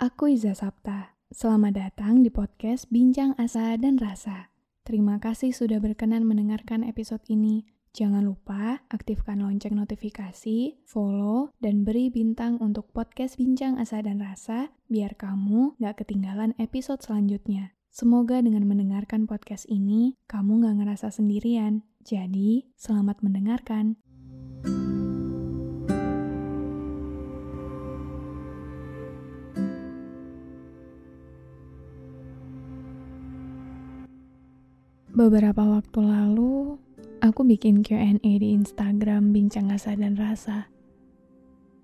Aku Iza Sapta. Selamat datang di podcast Bincang Asa dan Rasa. Terima kasih sudah berkenan mendengarkan episode ini. Jangan lupa aktifkan lonceng notifikasi, follow, dan beri bintang untuk podcast Bincang Asa dan Rasa biar kamu gak ketinggalan episode selanjutnya. Semoga dengan mendengarkan podcast ini, kamu gak ngerasa sendirian. Jadi, selamat mendengarkan. Beberapa waktu lalu, aku bikin Q&A di Instagram Bincang Asa dan Rasa.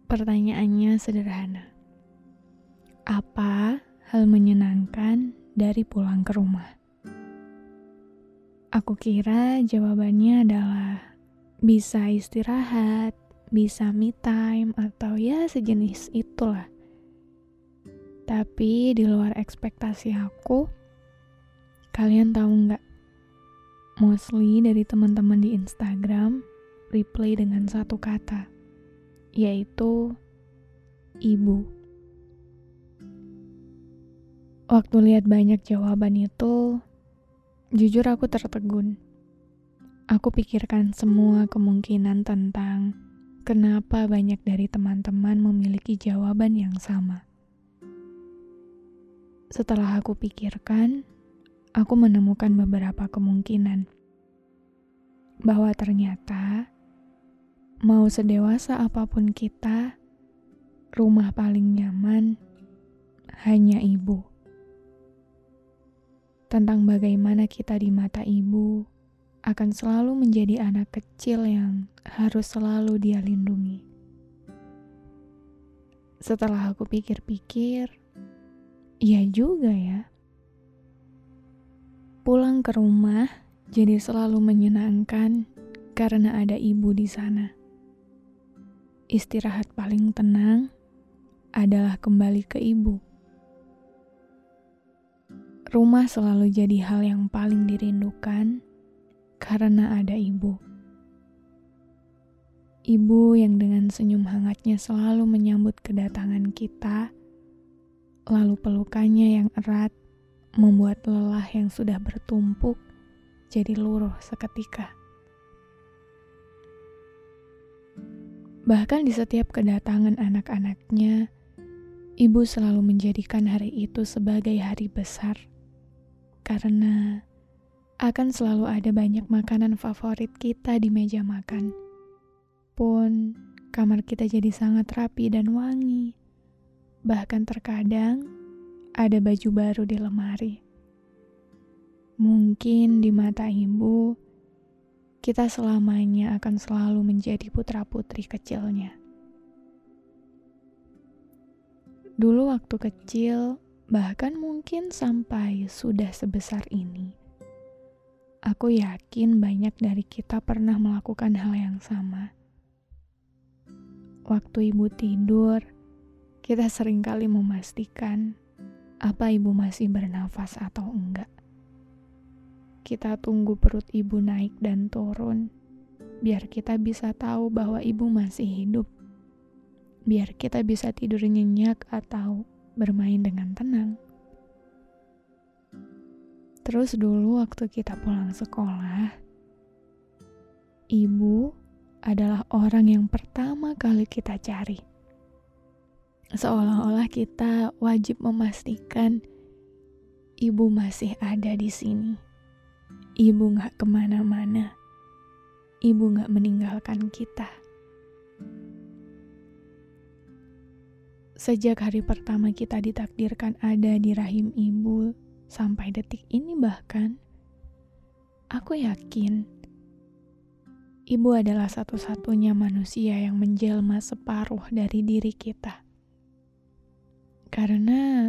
Pertanyaannya sederhana. Apa hal menyenangkan dari pulang ke rumah? Aku kira jawabannya adalah bisa istirahat, bisa me time, atau ya sejenis itulah. Tapi di luar ekspektasi aku, kalian tahu nggak? Mostly dari teman-teman di Instagram reply dengan satu kata, yaitu ibu. Waktu lihat banyak jawaban itu, jujur aku tertegun. Aku pikirkan semua kemungkinan tentang kenapa banyak dari teman-teman memiliki jawaban yang sama. Setelah aku pikirkan, aku menemukan beberapa kemungkinan bahwa ternyata mau sedewasa apa pun kita, rumah paling nyaman hanya ibu. Tentang bagaimana kita di mata ibu akan selalu menjadi anak kecil yang harus selalu dia lindungi. Setelah aku pikir-pikir, iya juga ya. Pulang ke rumah jadi selalu menyenangkan karena ada ibu di sana. Istirahat paling tenang adalah kembali ke ibu. Rumah selalu jadi hal yang paling dirindukan karena ada ibu. Ibu yang dengan senyum hangatnya selalu menyambut kedatangan kita, lalu pelukannya yang erat membuat lelah yang sudah bertumpuk jadi luruh seketika. Bahkan di setiap kedatangan anak-anaknya, ibu selalu menjadikan hari itu sebagai hari besar karena akan selalu ada banyak makanan favorit kita di meja makan. Pun, kamar kita jadi sangat rapi dan wangi. Bahkan terkadang ada baju baru di lemari. Mungkin di mata ibu, kita selamanya akan selalu menjadi putra-putri kecilnya. Dulu waktu kecil, bahkan mungkin sampai sudah sebesar ini. Aku yakin banyak dari kita pernah melakukan hal yang sama. Waktu ibu tidur, kita sering kali memastikan apa ibu masih bernafas atau enggak. Kita tunggu perut ibu naik dan turun, biar kita bisa tahu bahwa ibu masih hidup. Biar kita bisa tidur nyenyak atau bermain dengan tenang. Terus dulu waktu kita pulang sekolah, ibu adalah orang yang pertama kali kita cari. Seolah-olah kita wajib memastikan ibu masih ada di sini. Ibu gak ke mana-mana. Ibu gak meninggalkan kita. Sejak hari pertama kita ditakdirkan ada di rahim ibu, sampai detik ini bahkan, aku yakin ibu adalah satu-satunya manusia yang menjelma separuh dari diri kita. Karena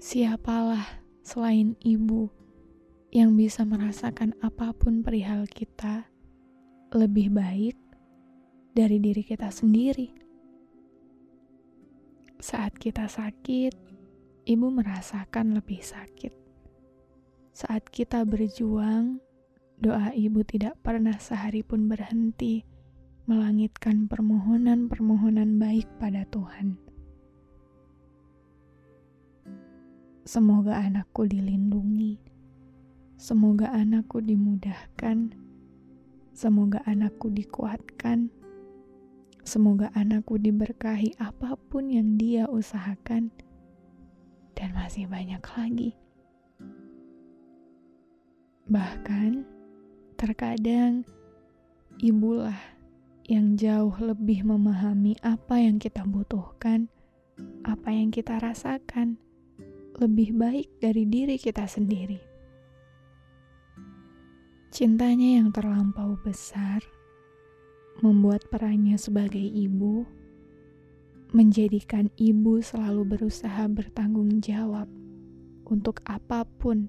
siapalah selain ibu yang bisa merasakan apa pun perihal kita lebih baik dari diri kita sendiri. Saat kita sakit, ibu merasakan lebih sakit. Saat kita berjuang, doa ibu tidak pernah sehari pun berhenti melangitkan permohonan-permohonan baik pada Tuhan. Semoga anakku dilindungi. Semoga anakku dimudahkan. Semoga anakku dikuatkan. Semoga anakku diberkahi apa pun yang dia usahakan. Dan masih banyak lagi. Bahkan, terkadang ibulah yang jauh lebih memahami apa yang kita butuhkan, apa yang kita rasakan lebih baik dari diri kita sendiri. Cintanya yang terlampau besar membuat perannya sebagai ibu menjadikan ibu selalu berusaha bertanggung jawab untuk apa pun,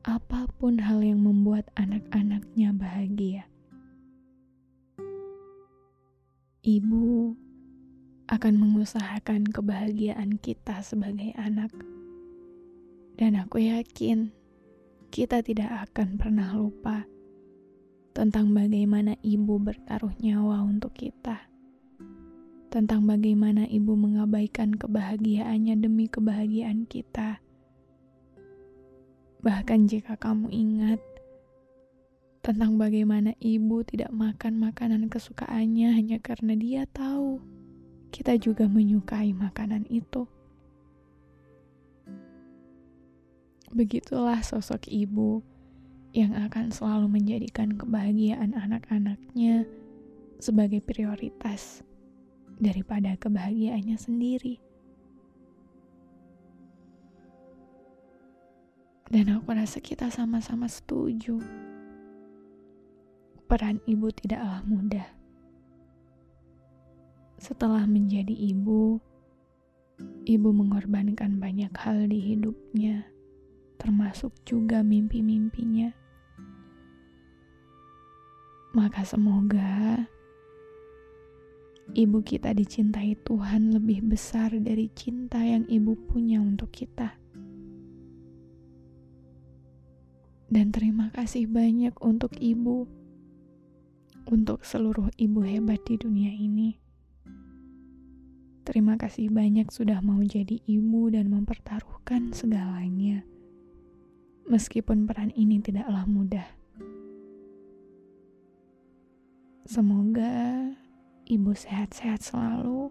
apa pun hal yang membuat anak-anaknya bahagia. Ibu akan mengusahakan kebahagiaan kita sebagai anak dan aku yakin kita tidak akan pernah lupa tentang bagaimana ibu bertaruh nyawa untuk kita. Tentang bagaimana ibu mengabaikan kebahagiaannya demi kebahagiaan kita. Bahkan jika kamu ingat tentang bagaimana ibu tidak makan makanan kesukaannya hanya karena dia tahu kita juga menyukai makanan itu. Begitulah sosok ibu yang akan selalu menjadikan kebahagiaan anak-anaknya sebagai prioritas daripada kebahagiaannya sendiri. Dan aku rasa kita sama-sama setuju. Peran ibu tidaklah mudah. Setelah menjadi ibu, ibu mengorbankan banyak hal di hidupnya termasuk juga mimpi-mimpinya. Maka semoga ibu kita dicintai Tuhan lebih besar dari cinta yang ibu punya untuk kita. Dan terima kasih banyak untuk ibu, untuk seluruh ibu hebat di dunia ini. Terima kasih banyak sudah mau jadi ibu dan mempertaruhkan segalanya meskipun peran ini tidaklah mudah. Semoga ibu sehat-sehat selalu.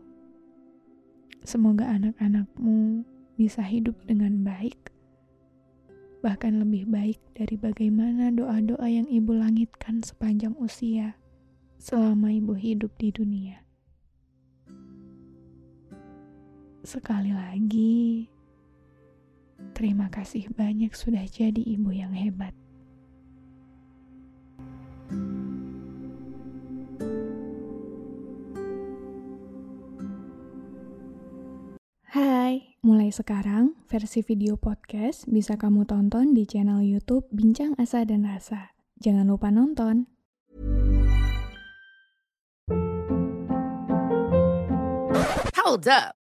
Semoga anak-anakmu bisa hidup dengan baik, bahkan lebih baik dari bagaimana doa-doa yang ibu langitkan sepanjang usia selama ibu hidup di dunia. Sekali lagi, Terima kasih banyak sudah jadi ibu yang hebat. Hai, mulai sekarang versi video podcast bisa kamu tonton di channel YouTube Bincang Asa dan Rasa. Jangan lupa nonton. Hold up.